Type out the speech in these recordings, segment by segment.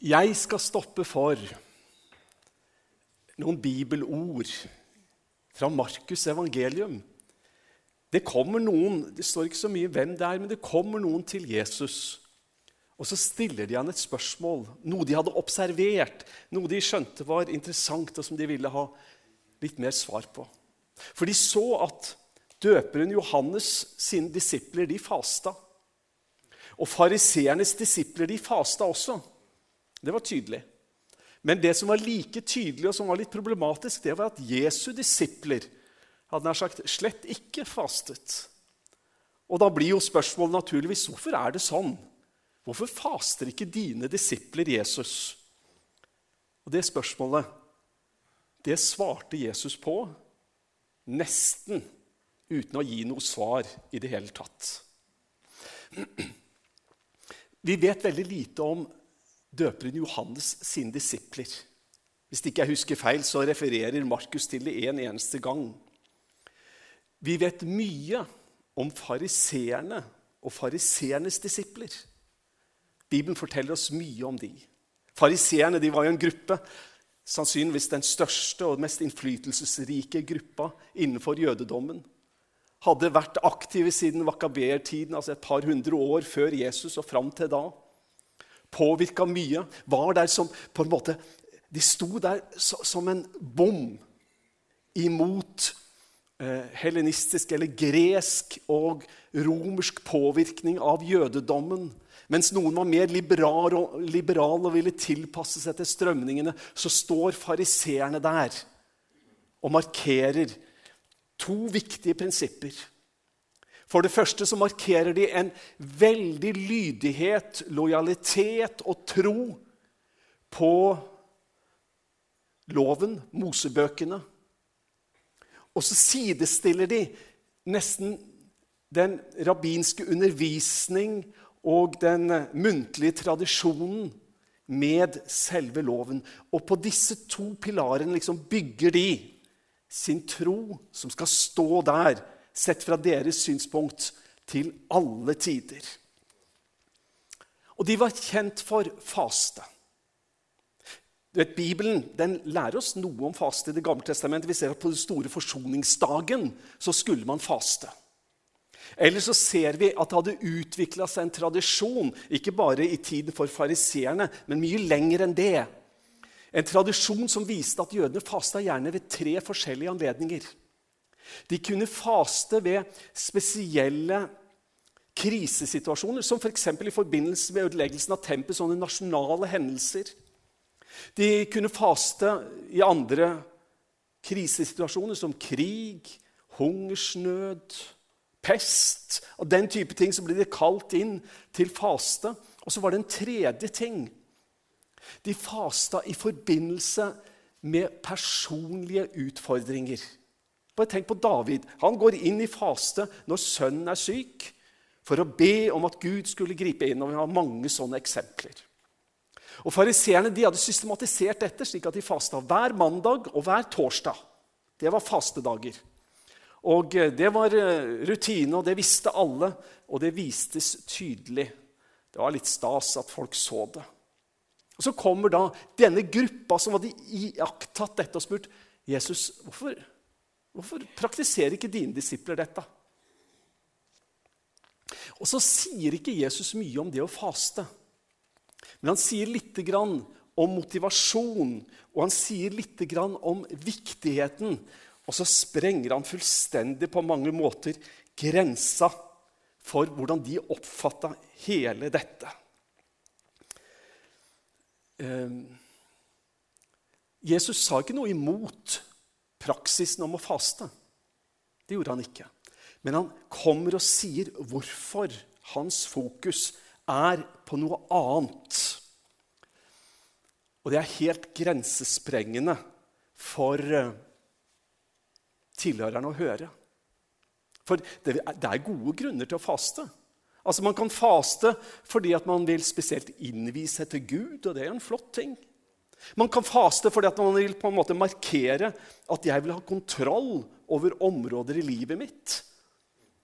Jeg skal stoppe for noen bibelord fra Markus' evangelium. Det kommer noen, det står ikke så mye hvem det er, men det kommer noen til Jesus. Og så stiller de han et spørsmål, noe de hadde observert, noe de skjønte var interessant, og som de ville ha litt mer svar på. For de så at døperen Johannes sine disipler de fasta. Og fariseernes disipler de fasta også. Det var tydelig. Men det som var like tydelig og som var litt problematisk, det var at Jesu disipler hadde nær sagt slett ikke fastet. Og da blir jo spørsmålet naturligvis hvorfor er det sånn? Hvorfor faster ikke dine disipler Jesus? Og Det spørsmålet det svarte Jesus på nesten uten å gi noe svar i det hele tatt. Vi vet veldig lite om døperen Johannes sine disipler. Hvis ikke jeg husker feil, så refererer Markus til det en eneste gang. Vi vet mye om fariseerne og fariseernes disipler. Bibelen forteller oss mye om de. Fariseerne var jo en gruppe, sannsynligvis den største og mest innflytelsesrike gruppa innenfor jødedommen. Hadde vært aktive siden vakaber-tiden, altså et par hundre år før Jesus og fram til da påvirka mye, var der som på en måte De sto der som en bom imot eh, helenistisk eller gresk og romersk påvirkning av jødedommen. Mens noen var mer liberale og, liberal og ville tilpasse seg til strømningene, så står fariseerne der og markerer to viktige prinsipper. For det første så markerer de en veldig lydighet, lojalitet og tro på loven, Mosebøkene. Og så sidestiller de nesten den rabbinske undervisning og den muntlige tradisjonen med selve loven. Og på disse to pilarene liksom bygger de sin tro, som skal stå der sett fra deres synspunkt, til alle tider. Og de var kjent for faste. Du vet, Bibelen den lærer oss noe om faste i Det gamle testamentet. Vi ser at På den store forsoningsdagen så skulle man faste. Eller så ser vi at det hadde utvikla seg en tradisjon, ikke bare i tiden for fariseerne, men mye lenger enn det. En tradisjon som viste at jødene fasta gjerne ved tre forskjellige anledninger. De kunne faste ved spesielle krisesituasjoner, som f.eks. For i forbindelse med ødeleggelsen av tempet, sånne nasjonale hendelser. De kunne faste i andre krisesituasjoner, som krig, hungersnød, pest og den type ting. Så ble de kalt inn til faste. Og så var det en tredje ting. De fasta i forbindelse med personlige utfordringer. Bare tenk på David. Han går inn i faste når sønnen er syk, for å be om at Gud skulle gripe inn. og Vi har mange sånne eksempler. Og Fariseerne hadde systematisert dette slik at de fasta hver mandag og hver torsdag. Det var fastedager. Og eh, Det var eh, rutine, og det visste alle, og det vistes tydelig. Det var litt stas at folk så det. Og Så kommer da denne gruppa som hadde iakttatt dette, og spurt Jesus hvorfor Hvorfor praktiserer ikke dine disipler dette? Og så sier ikke Jesus mye om det å faste. Men han sier litt om motivasjon, og han sier litt om viktigheten. Og så sprenger han fullstendig på mange måter grensa for hvordan de oppfatta hele dette. Ehm, Jesus sa ikke noe imot praksisen om å faste. Det gjorde han ikke. Men han kommer og sier hvorfor hans fokus er på noe annet. Og det er helt grensesprengende for eh, tilhørerne å høre. For det er gode grunner til å faste. Altså Man kan faste fordi at man vil spesielt innvie seg til Gud, og det er en flott ting. Man kan faste fordi man vil på en måte markere at jeg vil ha kontroll over områder i livet mitt.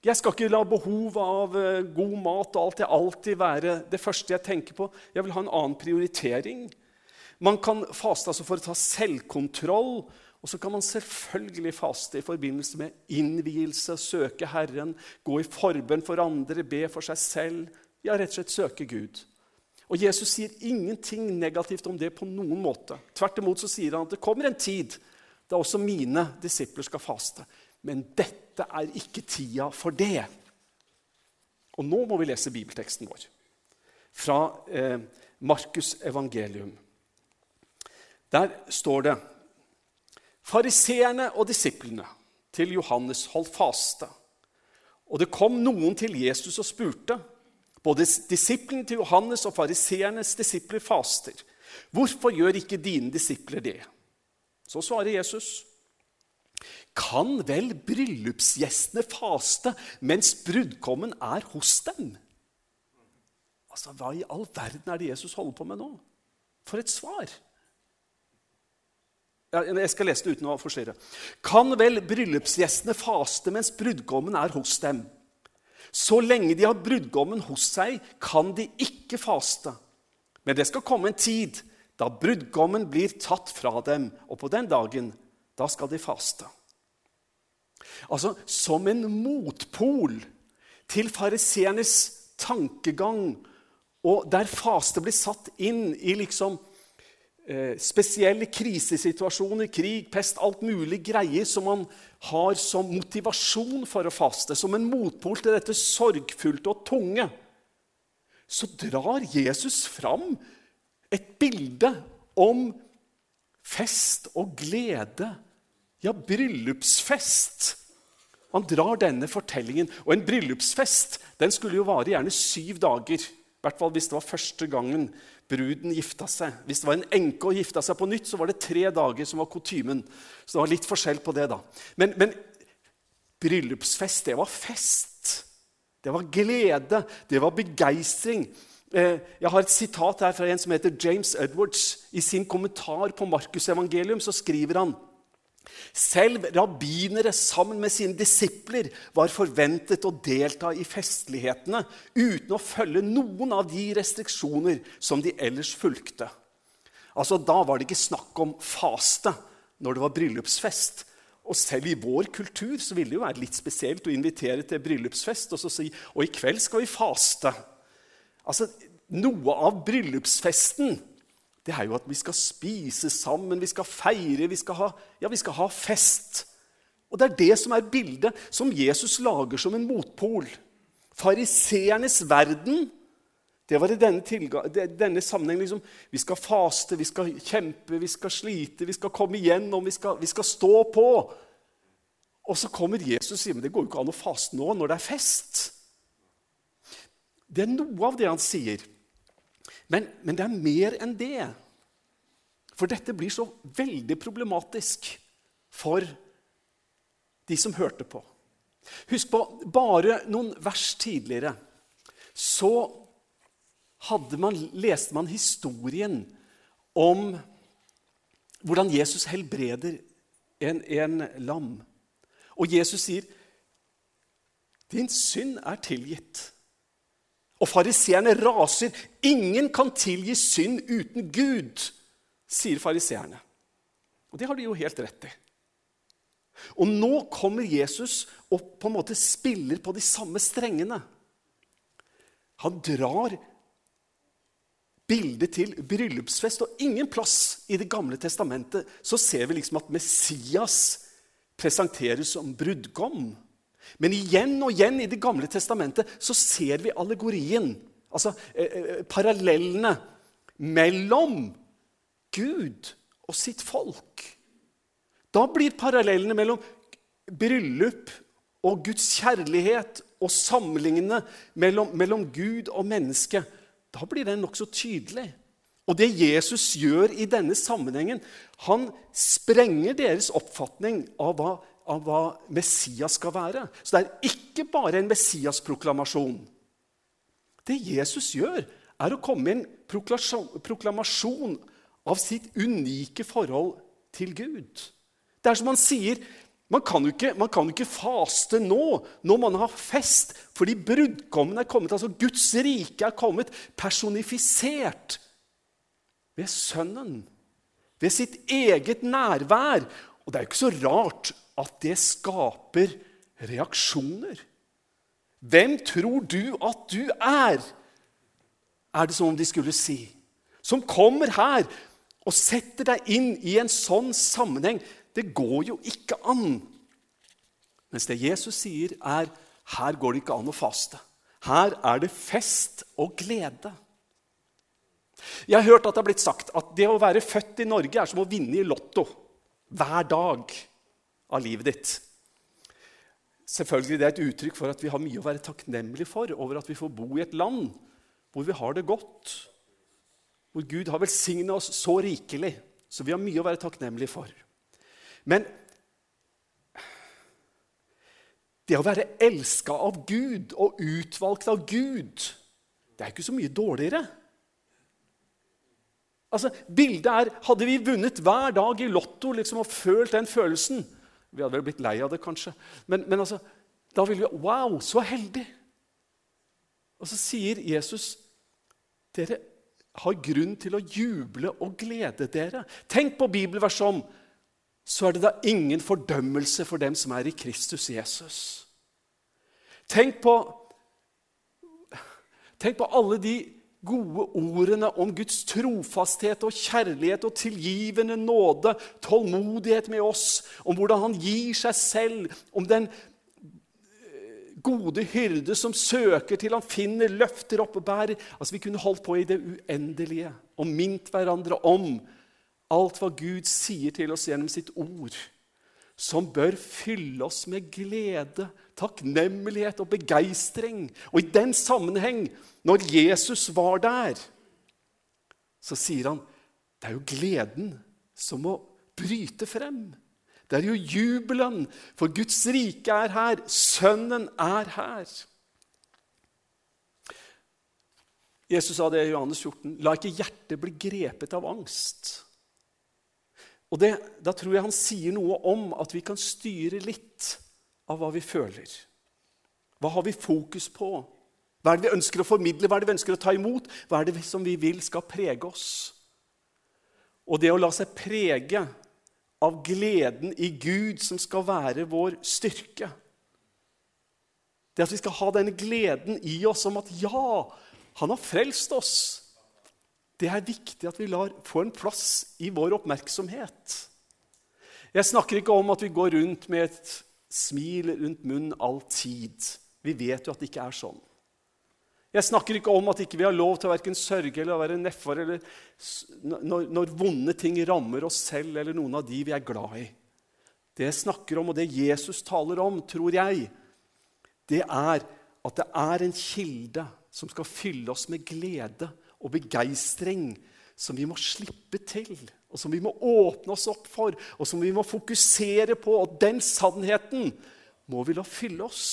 Jeg skal ikke la behovet av eh, god mat og alt det alltid være det første jeg tenker på. Jeg vil ha en annen prioritering. Man kan faste altså for å ta selvkontroll. Og så kan man selvfølgelig faste i forbindelse med innvielse, søke Herren, gå i forbønn for andre, be for seg selv. Ja, rett og slett søke Gud. Og Jesus sier ingenting negativt om det på noen måte. Tvert imot så sier han at det kommer en tid da også mine disipler skal faste. Men dette er ikke tida for det. Og nå må vi lese bibelteksten vår fra eh, Markus' evangelium. Der står det Fariseerne og disiplene til Johannes holdt faste. Og det kom noen til Jesus og spurte. Både disiplene til Johannes og fariseernes disipler faster. Hvorfor gjør ikke dine disipler det? Så svarer Jesus. Kan vel bryllupsgjestene faste mens brudgommen er hos dem? Altså, Hva i all verden er det Jesus holder på med nå? For et svar! Jeg skal lese det uten å forstyrre. Kan vel bryllupsgjestene faste mens brudgommen er hos dem? Så lenge de har brudgommen hos seg, kan de ikke faste. Men det skal komme en tid da brudgommen blir tatt fra dem, og på den dagen, da skal de faste. Altså som en motpol til fariseernes tankegang, og der faste blir satt inn i liksom spesielle krisesituasjoner, krig, pest, alt mulig greier som man har som motivasjon for å faste, som en motpol til dette sorgfullte og tunge, så drar Jesus fram et bilde om fest og glede. Ja, bryllupsfest. Han drar denne fortellingen. Og en bryllupsfest den skulle jo vare gjerne syv dager. I hvert fall hvis det var første gangen bruden gifta seg. Hvis det var en enke og gifta seg på nytt, så var det tre dager som var kutymen. Så det var litt forskjell på det, da. Men, men bryllupsfest, det var fest. Det var glede. Det var begeistring. Eh, jeg har et sitat her fra en som heter James Edwards. I sin kommentar på Markusevangelium skriver han selv rabbinere sammen med sine disipler var forventet å delta i festlighetene uten å følge noen av de restriksjoner som de ellers fulgte. Altså, Da var det ikke snakk om faste når det var bryllupsfest. Og selv i vår kultur så ville det jo være litt spesielt å invitere til bryllupsfest og så si og i kveld skal vi faste. Altså, Noe av bryllupsfesten det er jo at vi skal spise sammen, vi skal feire, vi skal ha, ja, vi skal ha fest. Og Det er det som er bildet som Jesus lager som en motpol. Fariseernes verden det var i denne, denne sammenheng liksom, Vi skal faste, vi skal kjempe, vi skal slite, vi skal komme igjennom, vi skal, vi skal stå på. Og så kommer Jesus og sier men det går jo ikke an å faste nå når det er fest. Det er noe av det han sier. Men, men, det er mer enn det. For dette blir så veldig problematisk for de som hørte på. Husk på, bare noen vers tidligere så man, leste man historien om hvordan Jesus helbreder en, en lam. Og Jesus sier, 'Din synd er tilgitt'. Og fariseerne raser. Ingen kan tilgi synd uten Gud, sier fariseerne. Og det har de jo helt rett i. Og nå kommer Jesus og på en måte spiller på de samme strengene. Han drar bildet til bryllupsfest, og ingen plass i Det gamle testamentet så ser vi liksom at Messias presenteres som brudgom. Men igjen og igjen i Det gamle testamentet så ser vi allegorien, altså eh, eh, parallellene mellom Gud og sitt folk. Da blir parallellene mellom bryllup og Guds kjærlighet og sammenlignende mellom, mellom Gud og menneske, da blir den nokså tydelig. Og det Jesus gjør i denne sammenhengen, han sprenger deres oppfatning av hva av hva Messias skal være. Så det er ikke bare en Messias-proklamasjon. Det Jesus gjør, er å komme med en proklamasjon av sitt unike forhold til Gud. Det er som han sier Man kan, jo ikke, ikke faste nå, når man har fest, fordi brudgommen er kommet. altså Guds rike er kommet personifisert ved Sønnen, ved sitt eget nærvær. Og det er jo ikke så rart at det skaper reaksjoner. Hvem tror du at du er? Er det som om de skulle si. Som kommer her og setter deg inn i en sånn sammenheng. Det går jo ikke an. Mens det Jesus sier, er her går det ikke an å faste. Her er det fest og glede. Jeg har hørt at det har blitt sagt at det å være født i Norge er som å vinne i Lotto hver dag av livet ditt. Selvfølgelig det er et uttrykk for at vi har mye å være takknemlige for over at vi får bo i et land hvor vi har det godt, hvor Gud har velsigna oss så rikelig. Så vi har mye å være takknemlige for. Men det å være elska av Gud og utvalgt av Gud, det er ikke så mye dårligere. Altså, Bildet er Hadde vi vunnet hver dag i Lotto liksom, og følt den følelsen Vi hadde vel blitt lei av det, kanskje. Men, men altså, da ville vi Wow, så heldig! Og så sier Jesus dere har grunn til å juble og glede dere. Tenk på bibelverset om så er det da ingen fordømmelse for dem som er i Kristus Jesus. Tenk på, tenk på alle de gode ordene om Guds trofasthet og kjærlighet og tilgivende nåde, tålmodighet med oss, om hvordan han gir seg selv, om den eh, gode hyrde som søker til han finner, løfter opp og bærer. Altså, Vi kunne holdt på i det uendelige og minnet hverandre om alt hva Gud sier til oss gjennom sitt ord, som bør fylle oss med glede, takknemlighet og begeistring. Og i den sammenheng når Jesus var der, så sier han det er jo gleden som må bryte frem. Det er jo jubelen, for Guds rike er her. Sønnen er her. Jesus sa det i Johannes 14.: La ikke hjertet bli grepet av angst. Og det, Da tror jeg han sier noe om at vi kan styre litt av hva vi føler. Hva har vi fokus på? Hva er det vi ønsker å formidle, hva er det vi ønsker å ta imot? Hva er det som vi vil skal prege oss? Og det å la seg prege av gleden i Gud, som skal være vår styrke Det at vi skal ha denne gleden i oss om at ja, han har frelst oss. Det er viktig at vi lar få en plass i vår oppmerksomhet. Jeg snakker ikke om at vi går rundt med et smil rundt munnen all tid. Vi vet jo at det ikke er sånn. Jeg snakker ikke om at ikke vi ikke har lov til å verken sørge eller være nedfor eller når, når, vonde ting rammer oss selv eller noen av de vi er glad i. Det jeg snakker om, og det Jesus taler om, tror jeg, det er at det er en kilde som skal fylle oss med glede og begeistring, som vi må slippe til, og som vi må åpne oss opp for, og som vi må fokusere på. Og den sannheten må vi la fylle oss.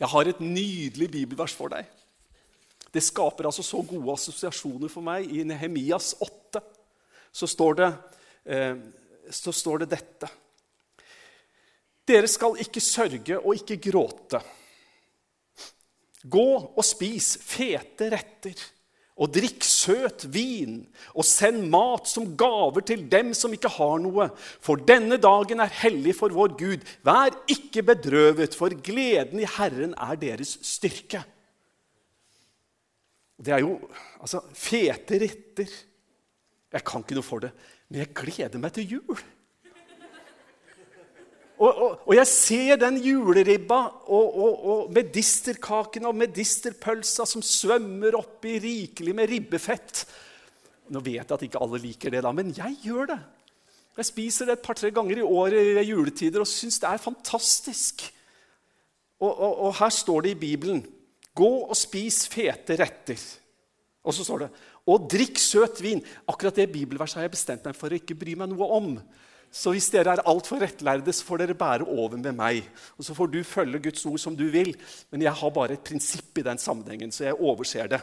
Jeg har et nydelig bibelvers for deg. Det skaper altså så gode assosiasjoner for meg. I Nehemias 8 så står det, eh, så står det dette. Dere skal ikke sørge og ikke gråte. Gå og spis fete retter og drikk søt vin, og send mat som gaver til dem som ikke har noe. For denne dagen er hellig for vår Gud. Vær ikke bedrøvet, for gleden i Herren er deres styrke. Det er jo altså, fete retter. Jeg kan ikke noe for det, men jeg gleder meg til jul. Og, og, og, jeg ser den juleribba og, og medisterkakene og medisterpølsa som svømmer oppi rikelig med ribbefett. Nå vet jeg at ikke alle liker det, da, men jeg gjør det. Jeg spiser det et par-tre ganger i året i juletider og syns det er fantastisk. Og, her står det i Bibelen Gå og spis fete retter. Og så står det Og drikk søt vin. Akkurat det bibelverset har jeg bestemt meg for å ikke bry meg noe om. Så hvis dere er altfor rettlærde, så får dere bære over med meg. Og så får du følge Guds ord som du vil. Men jeg har bare et prinsipp i den sammenhengen, så jeg overser det.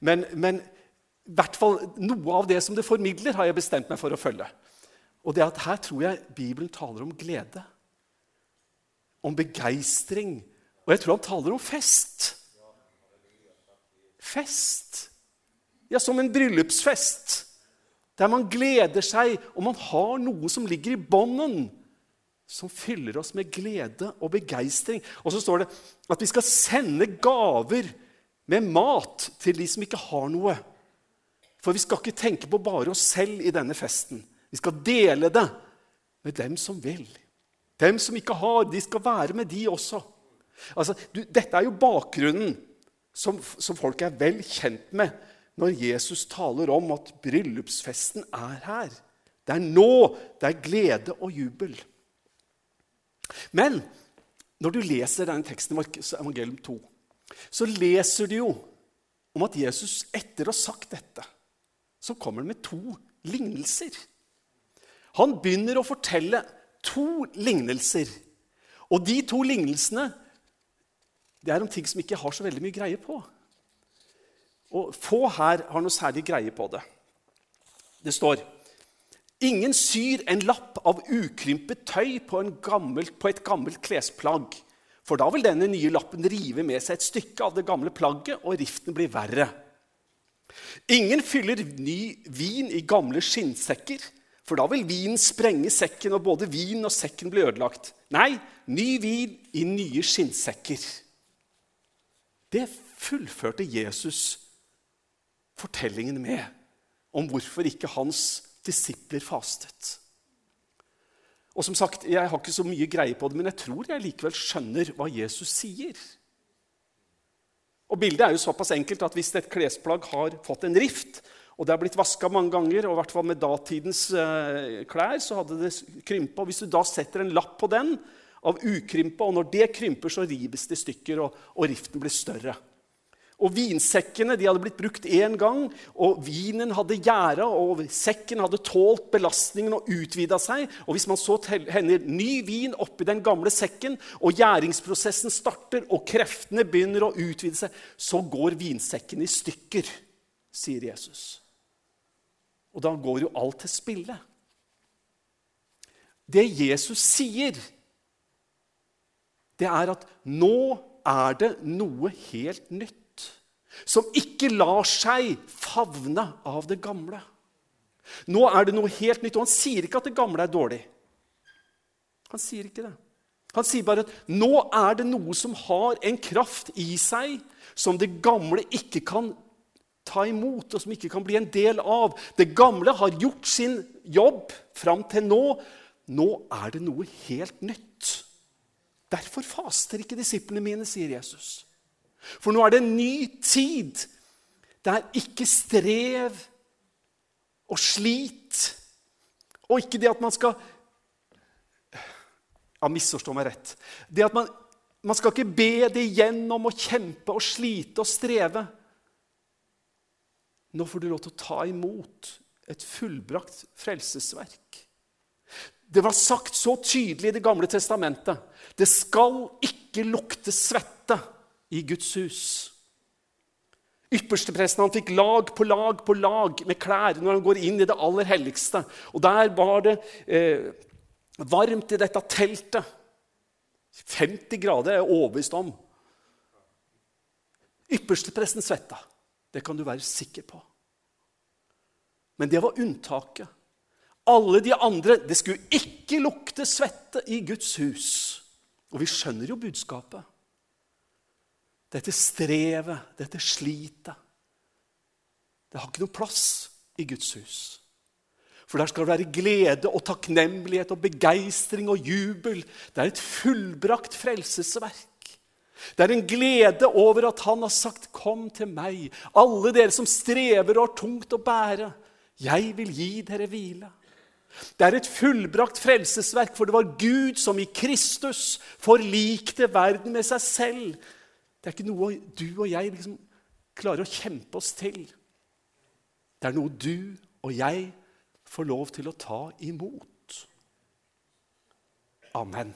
Men, men i hvert fall noe av det som det formidler, har jeg bestemt meg for å følge. Og det at her tror jeg Bibelen taler om glede. Om begeistring. Og jeg tror han taler om fest. Fest. Ja, som en bryllupsfest. Der man gleder seg, og man har noe som ligger i bånden. Som fyller oss med glede og begeistring. Og så står det at vi skal sende gaver med mat til de som ikke har noe. For vi skal ikke tenke på bare oss selv i denne festen. Vi skal dele det med dem som vil. Dem som ikke har, de skal være med de også. Altså, du, dette er jo bakgrunnen som, som, folk er vel kjent med når Jesus taler om at bryllupsfesten er her. Det er nå det er glede og jubel. Men når du leser denne teksten i Markus evangelium 2, så leser du jo om at Jesus etter å ha sagt dette, så kommer han med to lignelser. Han begynner å fortelle to lignelser. Og de to lignelsene det er om ting som ikke har så veldig mye greie på. Og få her har noe særlig greie på det. Det står Ingen syr en lapp av ukrympet tøy på, gammelt, på, et gammelt klesplagg. For da vil denne nye lappen rive med seg et stykke av det gamle plagget, og riften blir verre. Ingen fyller ny vin i gamle skinnsekker, for da vil vinen sprenge sekken, og både vin og sekken blir ødelagt. Nei, ny vin i nye skinnsekker. Det fullførte Jesus fortellingen med om hvorfor ikke hans disipler fastet. Og som sagt, Jeg har ikke så mye greie på det, men jeg tror jeg likevel skjønner hva Jesus sier. Og Bildet er jo såpass enkelt at hvis et klesplagg har fått en rift, og det har blitt vaska mange ganger, og i hvert fall med datidens eh, klær, så hadde det krympa. Hvis du da setter en lapp på den av ukrympa, og når det krymper, så rives det i stykker, og, og riften blir større. Og Vinsekkene de hadde blitt brukt én gang, og vinen hadde gjæra, og sekken hadde tålt belastningen og utvida seg. Og Hvis man så hender ny vin oppi den gamle sekken, og gjæringsprosessen starter, og kreftene begynner å utvide seg, så går vinsekken i stykker, sier Jesus. Og da går jo alt til spille. Det Jesus sier, det er at nå er det noe helt nytt som ikke lar seg favne av det gamle. Nå er det noe helt nytt. Og han sier ikke at det gamle er dårlig. Han sier ikke det. Han sier bare at nå er det noe som har en kraft i seg som det gamle ikke kan ta imot, og som ikke kan bli en del av. Det gamle har gjort sin jobb fram til nå. Nå er det noe helt nytt. Derfor faster ikke disiplene mine, sier Jesus. For nå er det en ny tid. Det er ikke strev og slit. Og ikke det at man skal Ja, misforstå meg rett. Det at man, man skal ikke be det igjennom og kjempe og slite og streve. Nå får du lov til å ta imot et fullbrakt frelsesverk. Det var sagt så tydelig i Det gamle testamentet. Det skal ikke lukte svette i Guds hus. Ypperstepresten han fikk lag på lag på lag med klær når han går inn i det aller helligste. Og der var det eh, varmt i dette teltet. 50 grader er jeg overbevist om. Ypperstepresten svetta. Det kan du være sikker på. Men det var unntaket. Alle de andre Det skulle ikke lukte svette i Guds hus. Og vi skjønner jo budskapet dette strevet, dette slitet Det har ikke noe plass i Guds hus. For der skal det være glede og takknemlighet og begeistring og jubel. Det er et fullbrakt frelsesverk. Det er en glede over at han har sagt, 'Kom til meg, alle dere som strever og har tungt å bære.' 'Jeg vil gi dere hvile.' Det er et fullbrakt frelsesverk, for det var Gud som i Kristus forlikte verden med seg selv det er ikke noe du og jeg liksom klarer å kjempe oss til. Det er noe du og jeg får lov til å ta imot. Amen.